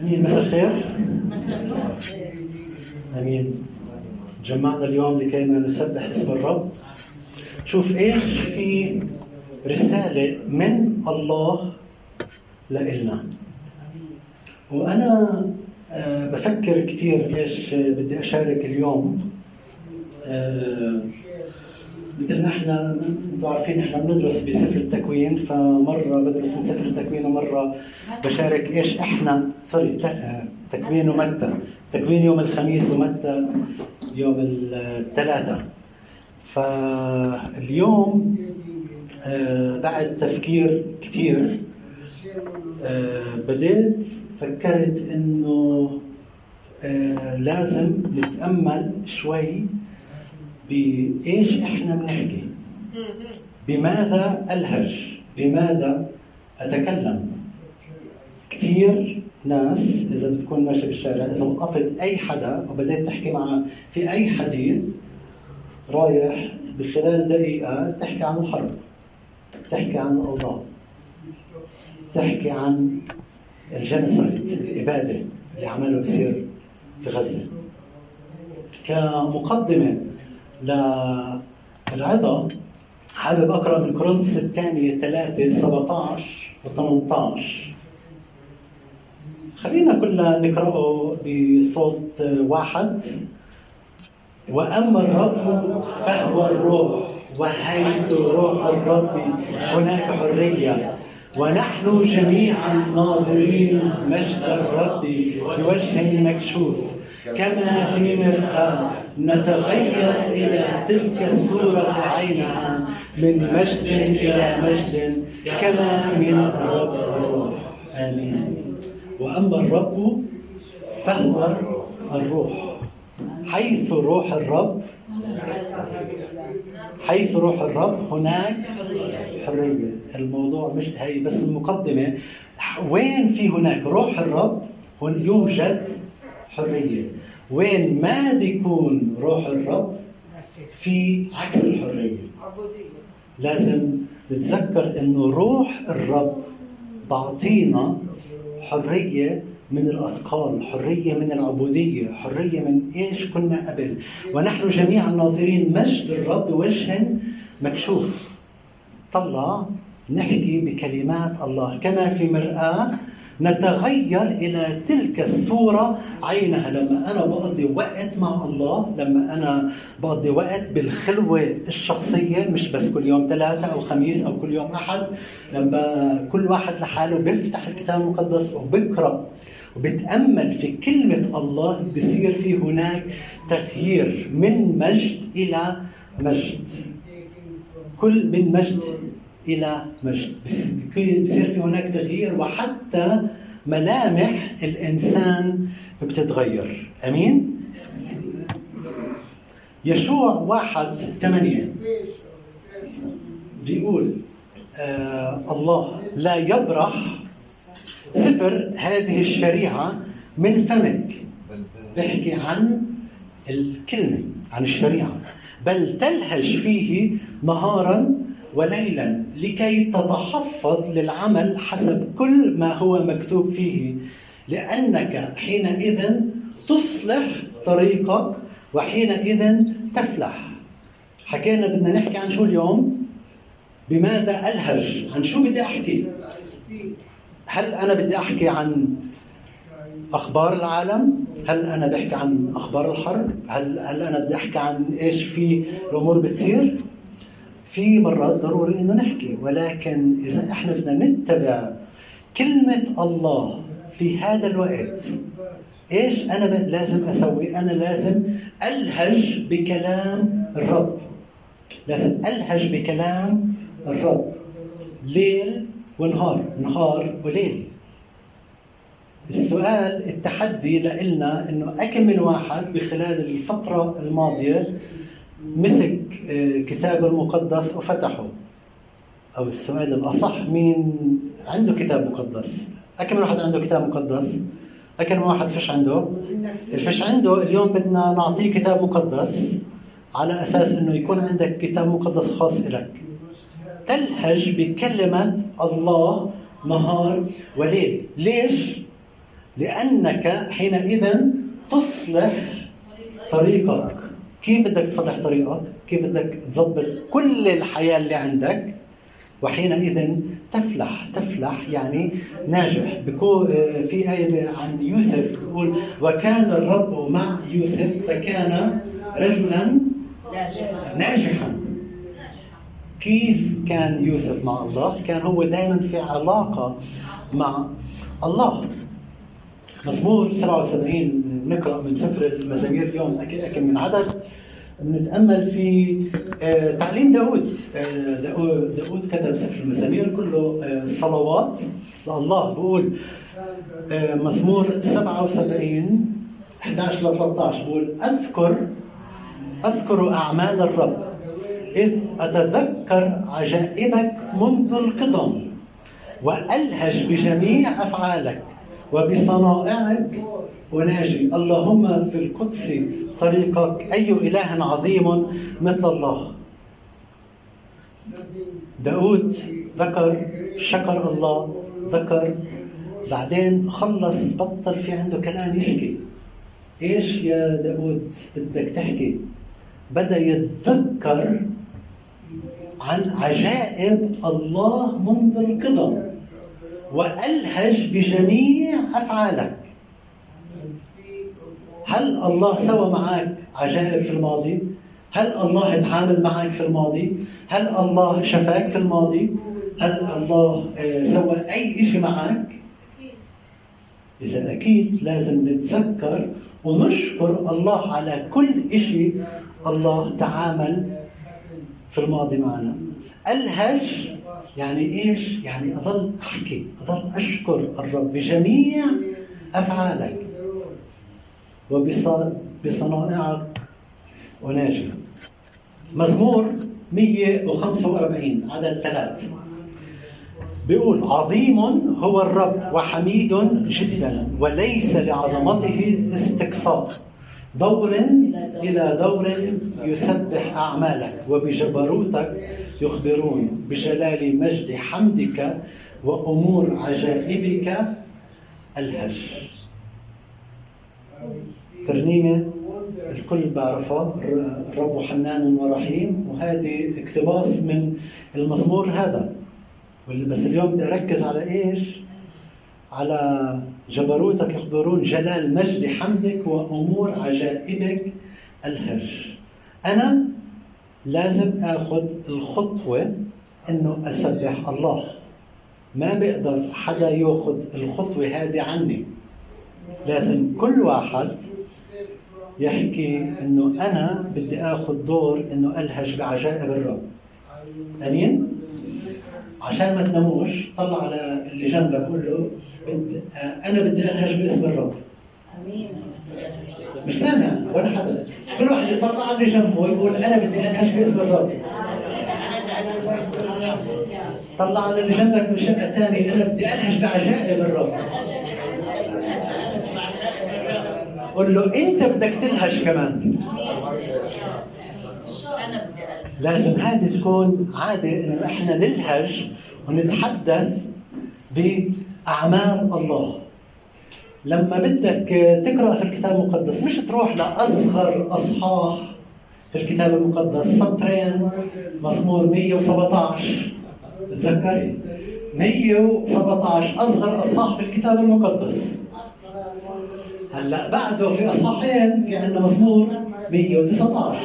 أمين مساء الخير. أمين. جمعنا اليوم لكي ما نسبح اسم الرب. شوف إيش في رسالة من الله لإلنا. وأنا آه، بفكر كثير إيش بدي أشارك اليوم آه، مثل ما إحنا أنتم عارفين إحنا بندرس بسفر التكوين فمرة بدرس من سفر التكوين ومرة بشارك إيش إحنا سوري تكوين ومتى. تكوين يوم الخميس ومتى يوم الثلاثاء فاليوم آه، بعد تفكير كثير آه، بديت فكرت إنه آه، لازم نتأمل شوي بإيش إحنا بنحكي؟ بماذا ألهج؟ بماذا أتكلم؟ كثير ناس إذا بتكون ماشي بالشارع إذا وقفت أي حدا وبدأت تحكي معه في أي حديث رايح بخلال دقيقة تحكي عن الحرب تحكي عن الأوضاع تحكي عن الجنسايد الإبادة اللي عمله بصير في غزة. كمقدمة للعظة حابب أقرأ من كورنثوس الثانية 3 17 و 18 خلينا كلنا نقرأه بصوت واحد. وأما الرب فهو الروح وحيث روح الرب هناك حرية. ونحن جميعا ناظرين مجد الرب بوجه مكشوف. كما في مرآة نتغير إلى تلك الصورة عينها من مجد إلى مجد كما من الرب الروح. آمين. وأما الرب فهو الروح. حيث روح الرب حيث روح الرب هناك حرية. الموضوع مش هي بس المقدمة وين في هناك؟ روح الرب يوجد حرية. وين ما بيكون روح الرب في عكس الحرية. لازم نتذكر إنه روح الرب بعطينا حرية من الأثقال حرية من العبودية حرية من إيش كنا قبل. ونحن جميعا ناظرين مجد الرب وجه مكشوف. طلع نحكي بكلمات الله كما في مرآة نتغير إلى تلك الصورة. عينها لما أنا بقضي وقت مع الله لما أنا بقضي وقت بالخلوة الشخصية مش بس كل يوم ثلاثة أو خميس أو كل يوم أحد. لما كل واحد لحاله بيفتح الكتاب المقدس وبقرأ وبتأمل في كلمة الله بصير في هناك تغيير من مجد إلى مجد. كل من مجد إلى مجد بصير في هناك تغيير وحتى ملامح الإنسان بتتغير. أمين؟ يشوع واحد ثمانية. بيقول آه الله لا يبرح سفر هذه الشريعة من فمك. بيحكي عن الكلمة عن الشريعة. بل تلهج فيه نهارا وليلا لكي تتحفظ للعمل حسب كل ما هو مكتوب فيه لأنك حينئذ تصلح طريقك وحينئذ تفلح. حكينا بدنا نحكي عن شو اليوم؟ بماذا ألهج؟ عن شو بدي أحكي؟ هل أنا بدي أحكي عن أخبار العالم؟ هل أنا بحكي عن أخبار الحرب؟ هل, هل أنا بدي أحكي عن إيش في الأمور بتصير؟ في مرات ضروري إنه نحكي ولكن إذا إحنا بدنا نتبع كلمة الله في هذا الوقت إيش أنا لازم أسوي؟ أنا لازم ألهج بكلام الرب. لازم ألهج بكلام الرب. ليل ونهار نهار وليل. السؤال التحدي لنا إنه أكم من واحد بخلال الفترة الماضية مسك آه، كتاب المقدس وفتحه. أو السؤال الأصح مين عنده كتاب مقدس؟ من واحد عنده كتاب مقدس؟ من واحد فيش عنده؟ الفش عنده اليوم بدنا نعطيه كتاب مقدس على أساس إنه يكون عندك كتاب مقدس خاص لك تلهج بكلمة الله نهار وليل. ليش؟ لأنك حينئذ تصلح طريقك. كيف بدك تصلح طريقك؟ كيف بدك تظبط كل الحياة اللي عندك؟ وحينئذ تفلح تفلح يعني ناجح. بكون في آية عن يوسف بيقول وكان الرب مع يوسف فكان رجلا ناجحا. كيف كان يوسف مع الله؟ كان هو دائما في علاقة مع الله. مزمور 77 نقرا من سفر المزامير اليوم أكم من عدد. بنتامل في آه، تعليم داود آه، داود كتب سفر المزامير كله آه، صلوات. لله بقول مزمور 77 11 ل 13 بقول أذكر أذكر أعمال الرب إذ أتذكر عجائبك منذ القدم وألهج بجميع أفعالك. وبصنائعك. وناجي. اللهم في القدس طريقك. أي إله عظيم مثل الله. داود ذكر شكر الله. ذكر. بعدين خلص بطل في عنده كلام يحكي. إيش يا داود بدك تحكي؟ بدأ يتذكر عن عجائب الله منذ القدم. وألهج بجميع أفعالك هل الله سوى معك عجائب في الماضي؟ هل الله تعامل معك في الماضي؟ هل الله شفاك في الماضي؟ هل الله آه، سوى أي شيء معك؟ إذا أكيد لازم نتذكر ونشكر الله على كل شيء الله تعامل في الماضي معنا ألهج يعني إيش؟ يعني أضل أحكي أضل أشكر الرب بجميع أفعالك. وبصنائعك وناجي. مزمور 145 عدد ثلاث. بيقول عظيم هو الرب وحميد جدا وليس لعظمته استقصاء. دور إلى دور يسبح أعمالك وبجبروتك يخبرون بجلال مجد حمدك وأمور عجائبك الهج ترنيمة الكل بعرفها الرب حنان ورحيم. وهذه اقتباس من المزمور هذا. بس اليوم بدي أركز على إيش؟ على جبروتك يخبرون جلال مجد حمدك وأمور عجائبك الهج أنا لازم أخذ الخطوة إنه أسبح الله. ما بيقدر حدا يأخذ الخطوة هذه عني. لازم كل واحد يحكي إنه أنا بدي آخذ دور إنه ألهج بعجائب الرب. أمين؟ عشان ما تناموش طلع على اللي جنبك قول له. أنا بدي ألهج باسم الرب. سامع ولا حدا كل واحد يطلع اللي جنبه ويقول أنا بدي الهج باسم الرب طلع على اللي جنبك من الشقه الثانية أنا بدي الهج بعجائب الرب. قل له أنت بدك تلهج كمان. لازم هذه تكون عادة إنه إحنا نلهج ونتحدث بأعمال الله. لما بدك تقرأ في الكتاب المقدس مش تروح لأصغر أصحاح في الكتاب المقدس. سطرين مزمور 117 تذكري 117 أصغر أصحاح في الكتاب المقدس. هلأ بعده في أصحاحين في عندنا مزمور 119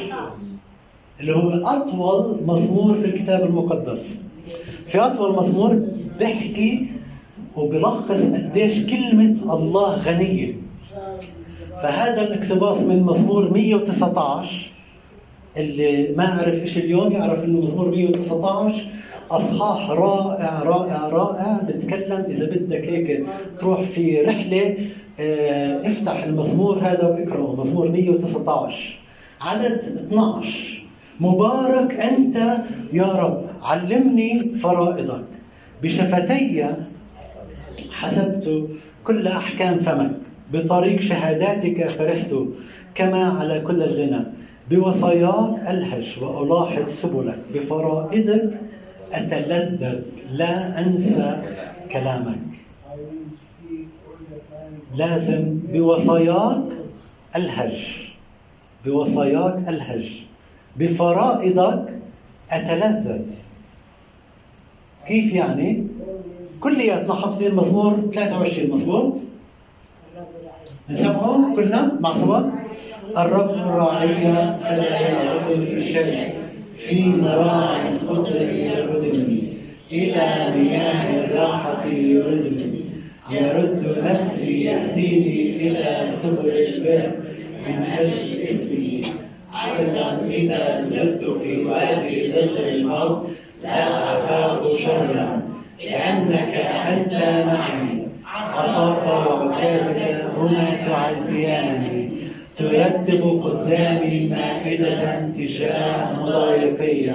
اللي هو أطول مزمور في الكتاب المقدس. في أطول مزمور بيحكي وبلخص قديش كلمة الله غنية. فهذا الاقتباس من مزمور 119 اللي ما عرف إيش اليوم يعرف إنه مزمور 119 أصحاح رائع رائع رائع. بتكلم إذا بدك هيك تروح في رحلة آه، افتح المزمور هذا واقرأه مزمور 119 عدد 12 مبارك أنت يا رب علمني فرائضك. بشفتي حسبت كل أحكام فمك. بطريق شهاداتك فرحت كما على كل الغنى. بوصاياك ألهج وألاحظ سبلك. بفرائضك أتلذذ. لا أنسى كلامك. لازم بوصاياك الهج بوصاياك الهج بفرائضك أتلذذ. كيف يعني؟ كلياتنا حافظين مزمور 23 مزبوط؟ نسمعه كلنا مع صوت الرب راعي فلا يأخذ شيء في مراع الخضر يردني إلى مياه الراحة يردني يرد نفسي يهديني إلى سبل البر. من أجل اسمي أيضا إذا سرت في وادي ظل الموت لا أخاف شرا. لأنك أنت معي عصاك وعكازك هنا تعزيانني. ترتب قدامي مائدة تجاه مضايقي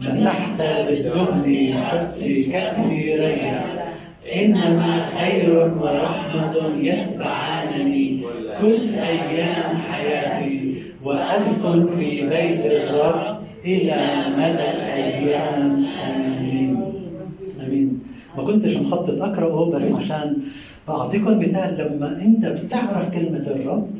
مسحت بالدهن حسي كأسي ريا إنما خير ورحمة يتبعانني كل أيام حياتي وأسكن في بيت الرب إلى مدى الأيام. آمين ما كنتش مخطط أقرأه بس عشان بعطيكم مثال لما أنت بتعرف كلمة الرب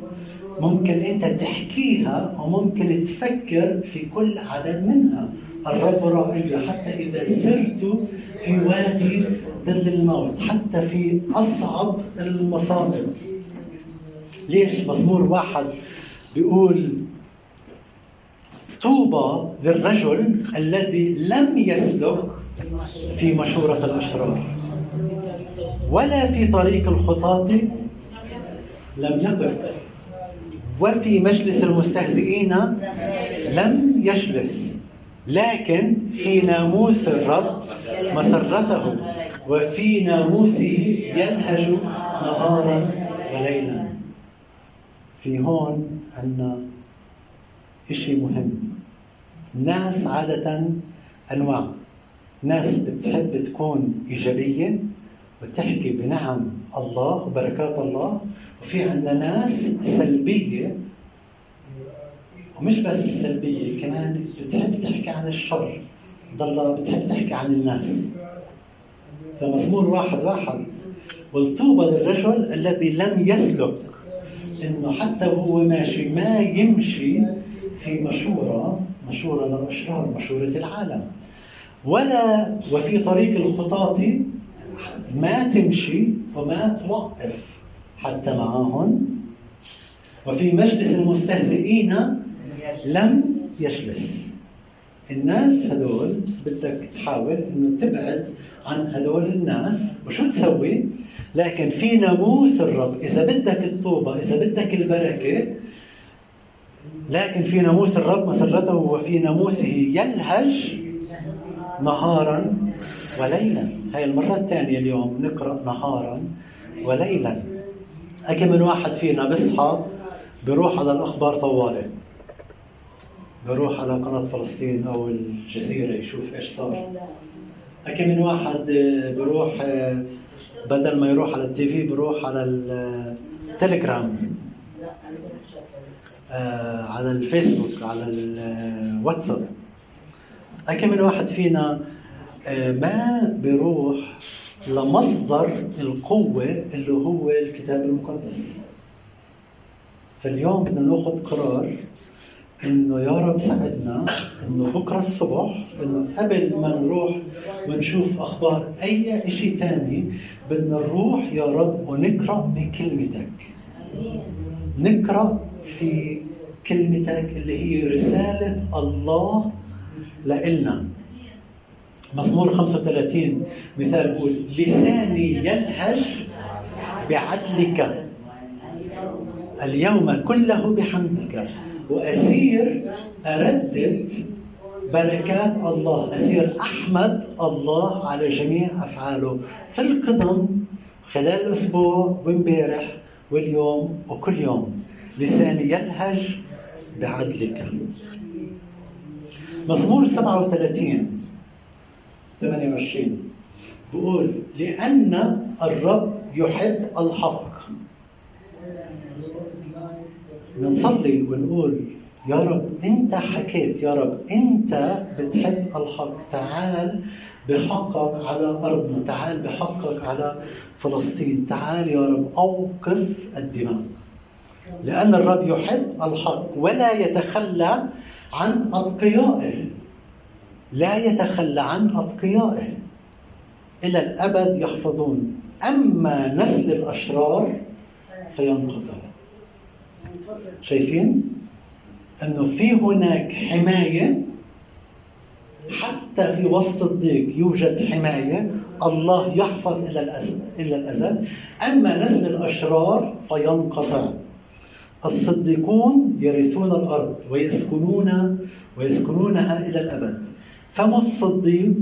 ممكن أنت تحكيها وممكن تفكر في كل عدد منها. الرب رأي حتى إذا سرت في وادي ظل الموت حتى في أصعب المصائب. ليش مزمور واحد بيقول طوبى للرجل الذي لم يسلك في مشورة الأشرار. ولا في طريق الخطاة لم يقف وفي مجلس المستهزئين لم يجلس. لكن في ناموس الرب مسرته وفي ناموسه يلهج نهارا وليلا. في هون عندنا إشي مهم. ناس عادة أنواع. ناس بتحب تكون إيجابية وتحكي بنعم الله وبركات الله وفي عندنا ناس سلبية ومش بس سلبية كمان بتحب تحكي عن الشر. ضل بتحب تحكي عن الناس. فمزمور واحد واحد. والطوبى للرجل الذي لم يسلك انه حتى وهو ماشي ما يمشي في مشورة مشورة للأشرار مشورة العالم. ولا وفي طريق الخطاة ما تمشي وما توقف حتى معاهم وفي مجلس المستهزئين لم يجلس. الناس هدول بدك تحاول إنه تبعد عن هدول الناس. وشو تسوي؟ لكن في ناموس الرب. إذا بدك الطوبة إذا بدك البركة لكن في ناموس الرب مسرته وفي ناموسه يلهج نهارا وليلا. هاي المرة الثانية اليوم نقرأ نهارا وليلا. أكي من واحد فينا بيصحى بروح على الأخبار طوالي. بروح على قناة فلسطين أو الجزيرة يشوف إيش صار. أكي من واحد بروح بدل ما يروح على التي في بروح على التليجرام آه، على الفيسبوك على الواتساب كم من واحد فينا آه، ما بيروح لمصدر القوة اللي هو الكتاب المقدس. فاليوم بدنا ناخذ قرار إنه يا رب ساعدنا إنه بكرة الصبح إنه قبل ما نروح ونشوف أخبار أي شيء ثاني بدنا نروح يا رب ونقرأ بكلمتك. نقرأ في كلمتك اللي هي رسالة الله لإلنا. مزمور 35 مثال بقول لساني يلهج بعدلك اليوم كله بحمدك وأسير أردد بركات الله أسير أحمد الله على جميع أفعاله في القدم خلال الأسبوع وامبارح واليوم وكل يوم. لساني يلهج بعدلك. مزمور 37 28 بقول لأن الرب يحب الحق. نصلي ونقول يا رب أنت حكيت يا رب أنت بتحب الحق. تعال بحقك على أرضنا تعال بحقك على فلسطين. تعال يا رب أوقف الدماء. لأن الرب يحب الحق ولا يتخلى عن أتقيائه. لا يتخلى عن أتقيائه. إلى الأبد يحفظون. أما نسل الأشرار فينقطع. شايفين؟ أنه في هناك حماية. حتى في وسط الضيق يوجد حماية. الله يحفظ إلى الأزل, إلى الأزل. أما نسل الأشرار فينقطع. الصديقون يرثون الأرض ويسكنون ويسكنونها إلى الأبد. فم الصديق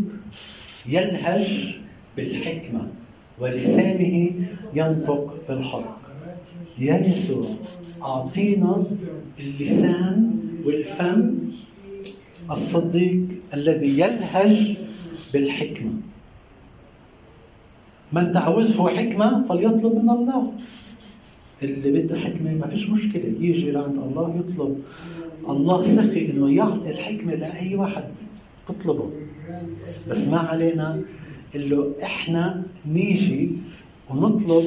يلهج بالحكمة ولسانه ينطق بالحق. يا يسوع أعطينا اللسان والفم الصديق الذي يلهج بالحكمة. من تعوزه حكمة فليطلب من الله. اللي بده حكمة ما فيش مشكلة يجي لعند الله يطلب. الله سخي إنه يعطي الحكمة لأي واحد بطلبه بس ما علينا اللي إحنا نيجي ونطلب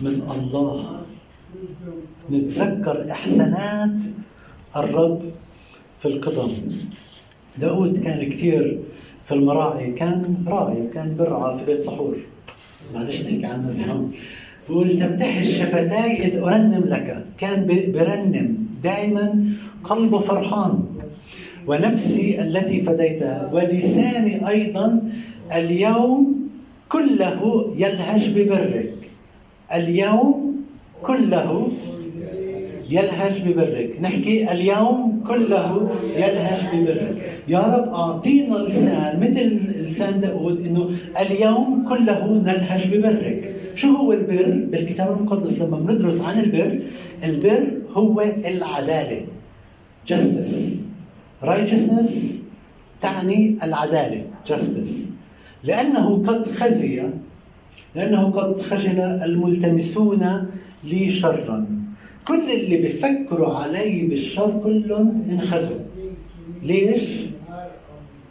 من الله. نتذكر إحسانات الرب في القدم. داود كان كثير في المراعي كان راعي كان برعى في بيت صحور معلش نحكي عنه اليوم. بقول تمتحش شفتاي إذ أرنم لك. كان برنم. دائما قلبه فرحان. ونفسي التي فديتها ولساني أيضا اليوم كله يلهج ببرك. اليوم كله يلهج ببرك. نحكي اليوم كله يلهج ببرك. يا رب أعطينا لسان مثل لسان داود إنه اليوم كله نلهج ببرك. شو هو البر؟ بالكتاب المقدس لما بندرس عن البر البر هو العدالة. Justice. Righteousness تعني العدالة justice. لأنه قد خزي لأنه قد خجل الملتمسون لي شرا. كل اللي بيفكروا علي بالشر كلهم انخزوا. ليش؟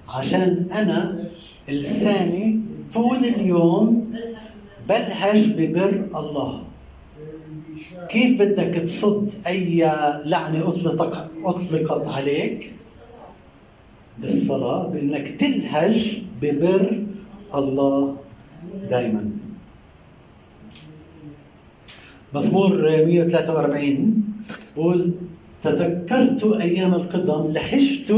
عشان أنا لساني طول اليوم بلهج ببر الله؟ كيف بدك تصد أي لعنة أطلقت أطلقت عليك؟ بالصلاة بأنك تلهج ببر الله دائما مزمور 143 بقول تذكرت أيام القدم لحشت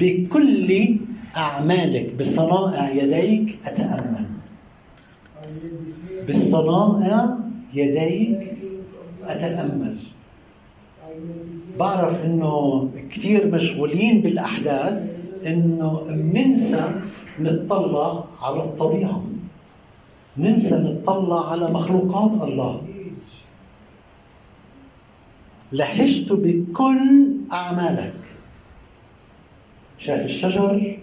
بكل أعمالك بصنائع يديك أتأمل. بصنائع يديك أتأمل. بعرف إنه كثير مشغولين بالأحداث إنه بننسى نتطلع على الطبيعة. ننسى نتطلع على مخلوقات الله. لحشت بكل أعمالك. شاف الشجر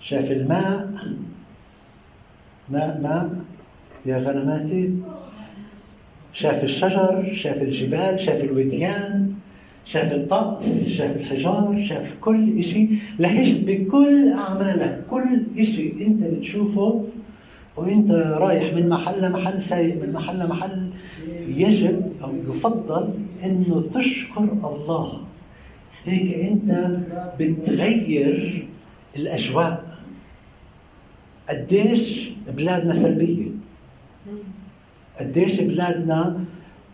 شاف الماء ماء ماء يا غنماتي؟ شاف الشجر شاف الجبال شاف الوديان شاف الطقس شاف الحجار شاف كل شيء لهجت بكل أعمالك كل شيء أنت بتشوفه وأنت رايح من محل لمحل سايق من محل لمحل يجب أو يفضل أنه تشكر الله. هيك أنت بتغير الأجواء. قديش بلادنا سلبية؟ قديش بلادنا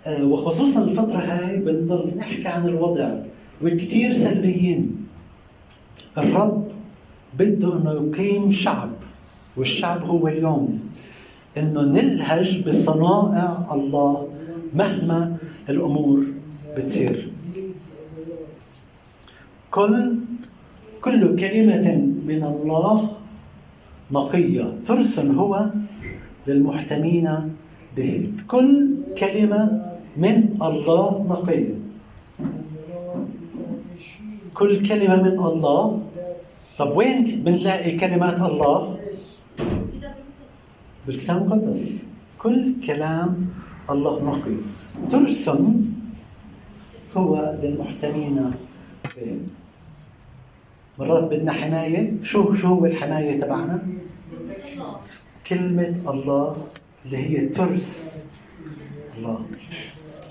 آه، وخصوصا الفترة هاي بنضل نحكي عن الوضع وكثير سلبيين. الرب بده إنه يقيم شعب والشعب هو اليوم. إنه نلهج بصنائع الله مهما الأمور بتصير. كل كل كلمة من الله نقية. ترسل هو للمحتمين به. كل كلمة من الله نقية. كل كلمة من الله. طب وين بنلاقي كلمات الله؟ بالكتاب المقدس. كل كلام الله نقي. ترسم هو للمحتمين به. مرات بدنا حماية. شو شو هو الحماية تبعنا؟ كلمة الله اللي هي ترس. الله.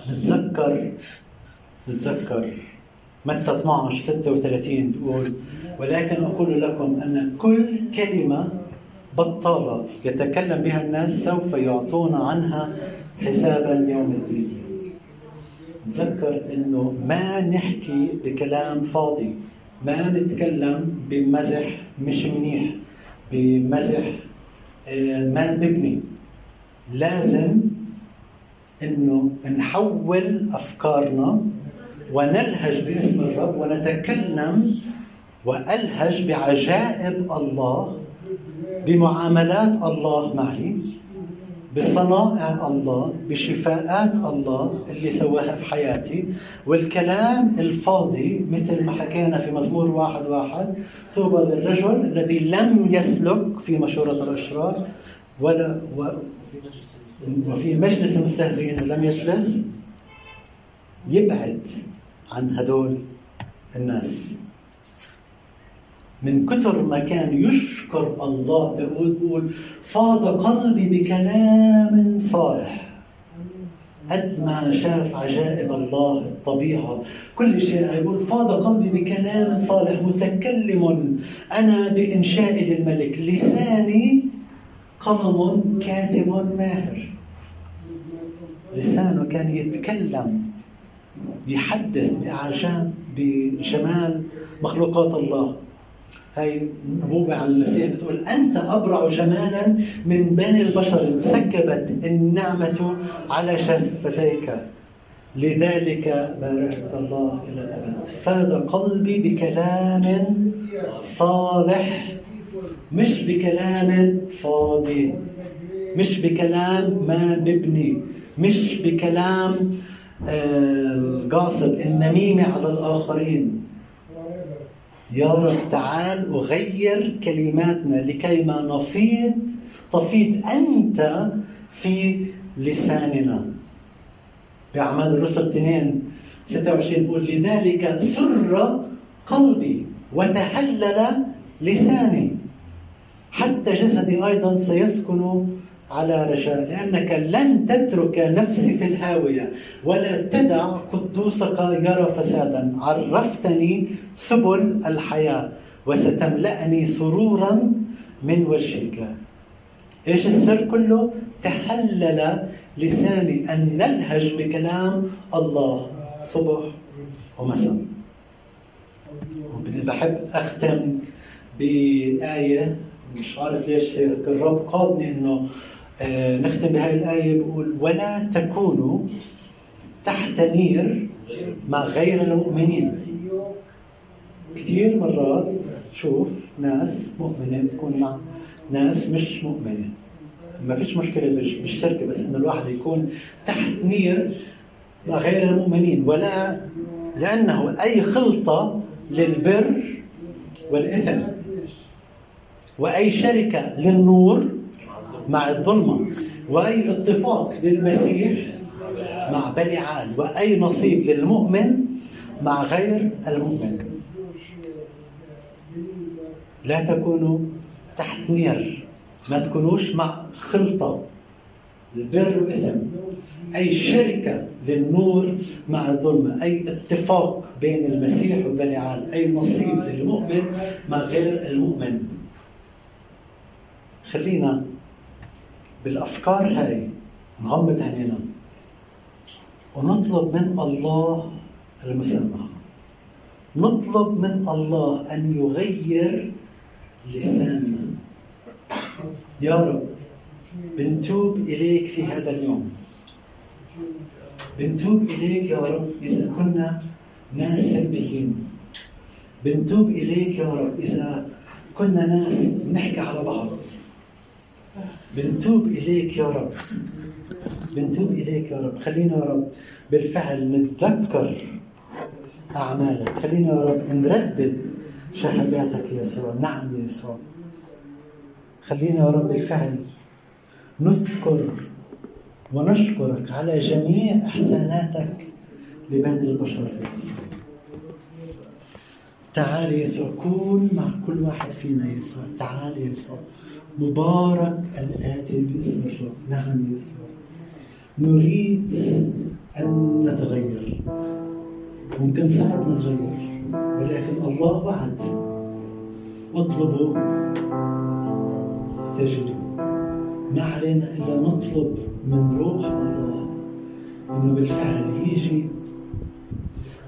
نتذكر نتذكر متى 12 36 تقول ولكن أقول لكم أن كل كلمة بطالة يتكلم بها الناس سوف يعطون عنها حسابا يوم الدين. تذكر إنه ما نحكي بكلام فاضي. ما نتكلم بمزح مش منيح بمزح آه، ما ببني لازم إنه نحول أفكارنا ونلهج باسم الرب ونتكلم وألهج بعجائب الله بمعاملات الله معي. بصنائع الله بشفاءات الله اللي سواها في حياتي والكلام الفاضي مثل ما حكينا في مزمور واحد واحد طوبى للرجل الذي لم يسلك في مشورة الأشرار ولا و وفي مجلس المستهزئين لم يجلس يبعد عن هدول الناس. من كثر ما كان يشكر الله داود بيقول فاض قلبي بكلام صالح. قد ما شاف عجائب الله الطبيعة. كل شيء يقول فاض قلبي بكلام صالح متكلم أنا بإنشاء للملك. لساني قلم كاتب ماهر. لسانه كان يتكلم يحدث بأعجاب بجمال مخلوقات الله. هاي نبوة عن المسيح بتقول أنت أبرع جمالا من بني البشر انسكبت النعمة على شفتيك. لذلك بارك الله إلى الأبد. فاد قلبي بكلام صالح مش بكلام فاضي مش بكلام ما ببني مش بكلام آه، القاصب النميمة على الآخرين. يا رب تعال أغير كلماتنا لكي ما نفيض تفيض أنت في لساننا. بأعمال الرسل 2 26 بيقول لذلك سر قلبي وتهلل لساني. حتى جسدي أيضا سيسكن على رجاء لأنك لن تترك نفسي في الهاوية ولا تدع قدوسك يرى فسادا. عرفتني سبل الحياة وستملأني سرورا من وجهك. إيش السر كله؟ تحلل لساني أن نلهج بكلام الله. صبح ومساء. بحب أختم بآية مش عارف ليش الرب قادني إنه آه، نختم بهذه الآية بقول ولا تكونوا تحت نير مع غير المؤمنين. كثير مرات تشوف ناس مؤمنة بتكون مع ناس مش مؤمنة. ما فيش مشكلة بالشركة بس إنه الواحد يكون تحت نير مع غير المؤمنين. ولا لأنه أي خلطة للبر والإثم. وأي شركة للنور مع الظلمة وأي اتفاق للمسيح مع بلعال وأي نصيب للمؤمن مع غير المؤمن. لا تكونوا تحت نير ما تكونوش مع خلطة. البر وإثم أي شركة للنور مع الظلمة. أي اتفاق بين المسيح وبلعال أي نصيب للمؤمن مع غير المؤمن. خلينا بالأفكار هاي نغمض عينينا. ونطلب من الله المسامحة. نطلب من الله أن يغير لساننا. يا رب بنتوب إليك في هذا اليوم. بنتوب إليك يا رب إذا كنا ناس سلبيين. بنتوب إليك يا رب إذا كنا ناس نحكي على بعض. بنتوب إليك يا رب. بنتوب إليك يا رب. خلينا يا رب بالفعل نتذكر أعمالك. خلينا يا رب نردد شهاداتك يا يسوع. نعم يا يسوع. خلينا يا رب بالفعل نذكر ونشكرك على جميع إحساناتك لبني البشر يا يسوع. تعال يسوع كون مع كل واحد فينا يسوع. تعال يسوع. مبارك الآتي باسم الرب. نعم يسوع. نريد أن نتغير. ممكن صعب نتغير ولكن الله وعد اطلبوا تجدوا. ما علينا إلا نطلب من روح الله إنه بالفعل يجي.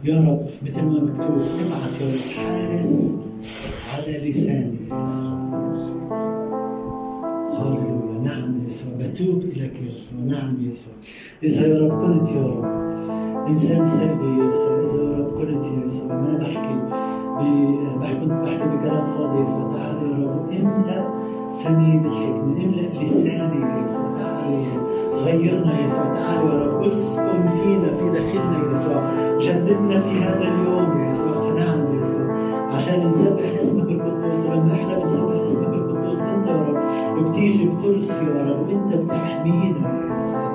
يا رب مثل ما مكتوب ابعث يا رب حارس على لساني يا يسوع. بتوب إليك يا يسوع نعم يسوع إذا يا رب كنت يا رب. إنسان سلبي يا يسوع إذا يا رب كنت يا يسوع ما بحكي بحكي بحكي بكلام فاضي يا يسوع تعال يا رب. املأ فمي بالحكمة املأ لساني يا يسوع تعال يا رب. غيرنا يا يسوع تعال يا رب. اسكن فينا في داخلنا يا يسوع جددنا في هذا اليوم يا يسوع نعم يا يسوع عشان نسبح اسمك القدوس ولما إحنا بنسبح رب بتيجي بترسي يا رب وأنت بتحمينا. يا يسوع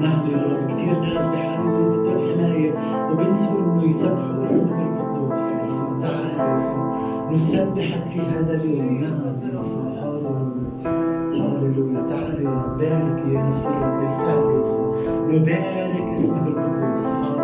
نعم يا رب كثير ناس بحاولوا بدهم حماية وبنسوا إنه يسبحوا اسمك القدوس. يا يسوع تعال يا يسوع نسبحك في هذا اليوم نعم يا يسوع هاللويا تعال يا رب بارك يا نفس الرب بالفعل يا يسوع نبارك اسمك القدوس. هاللويا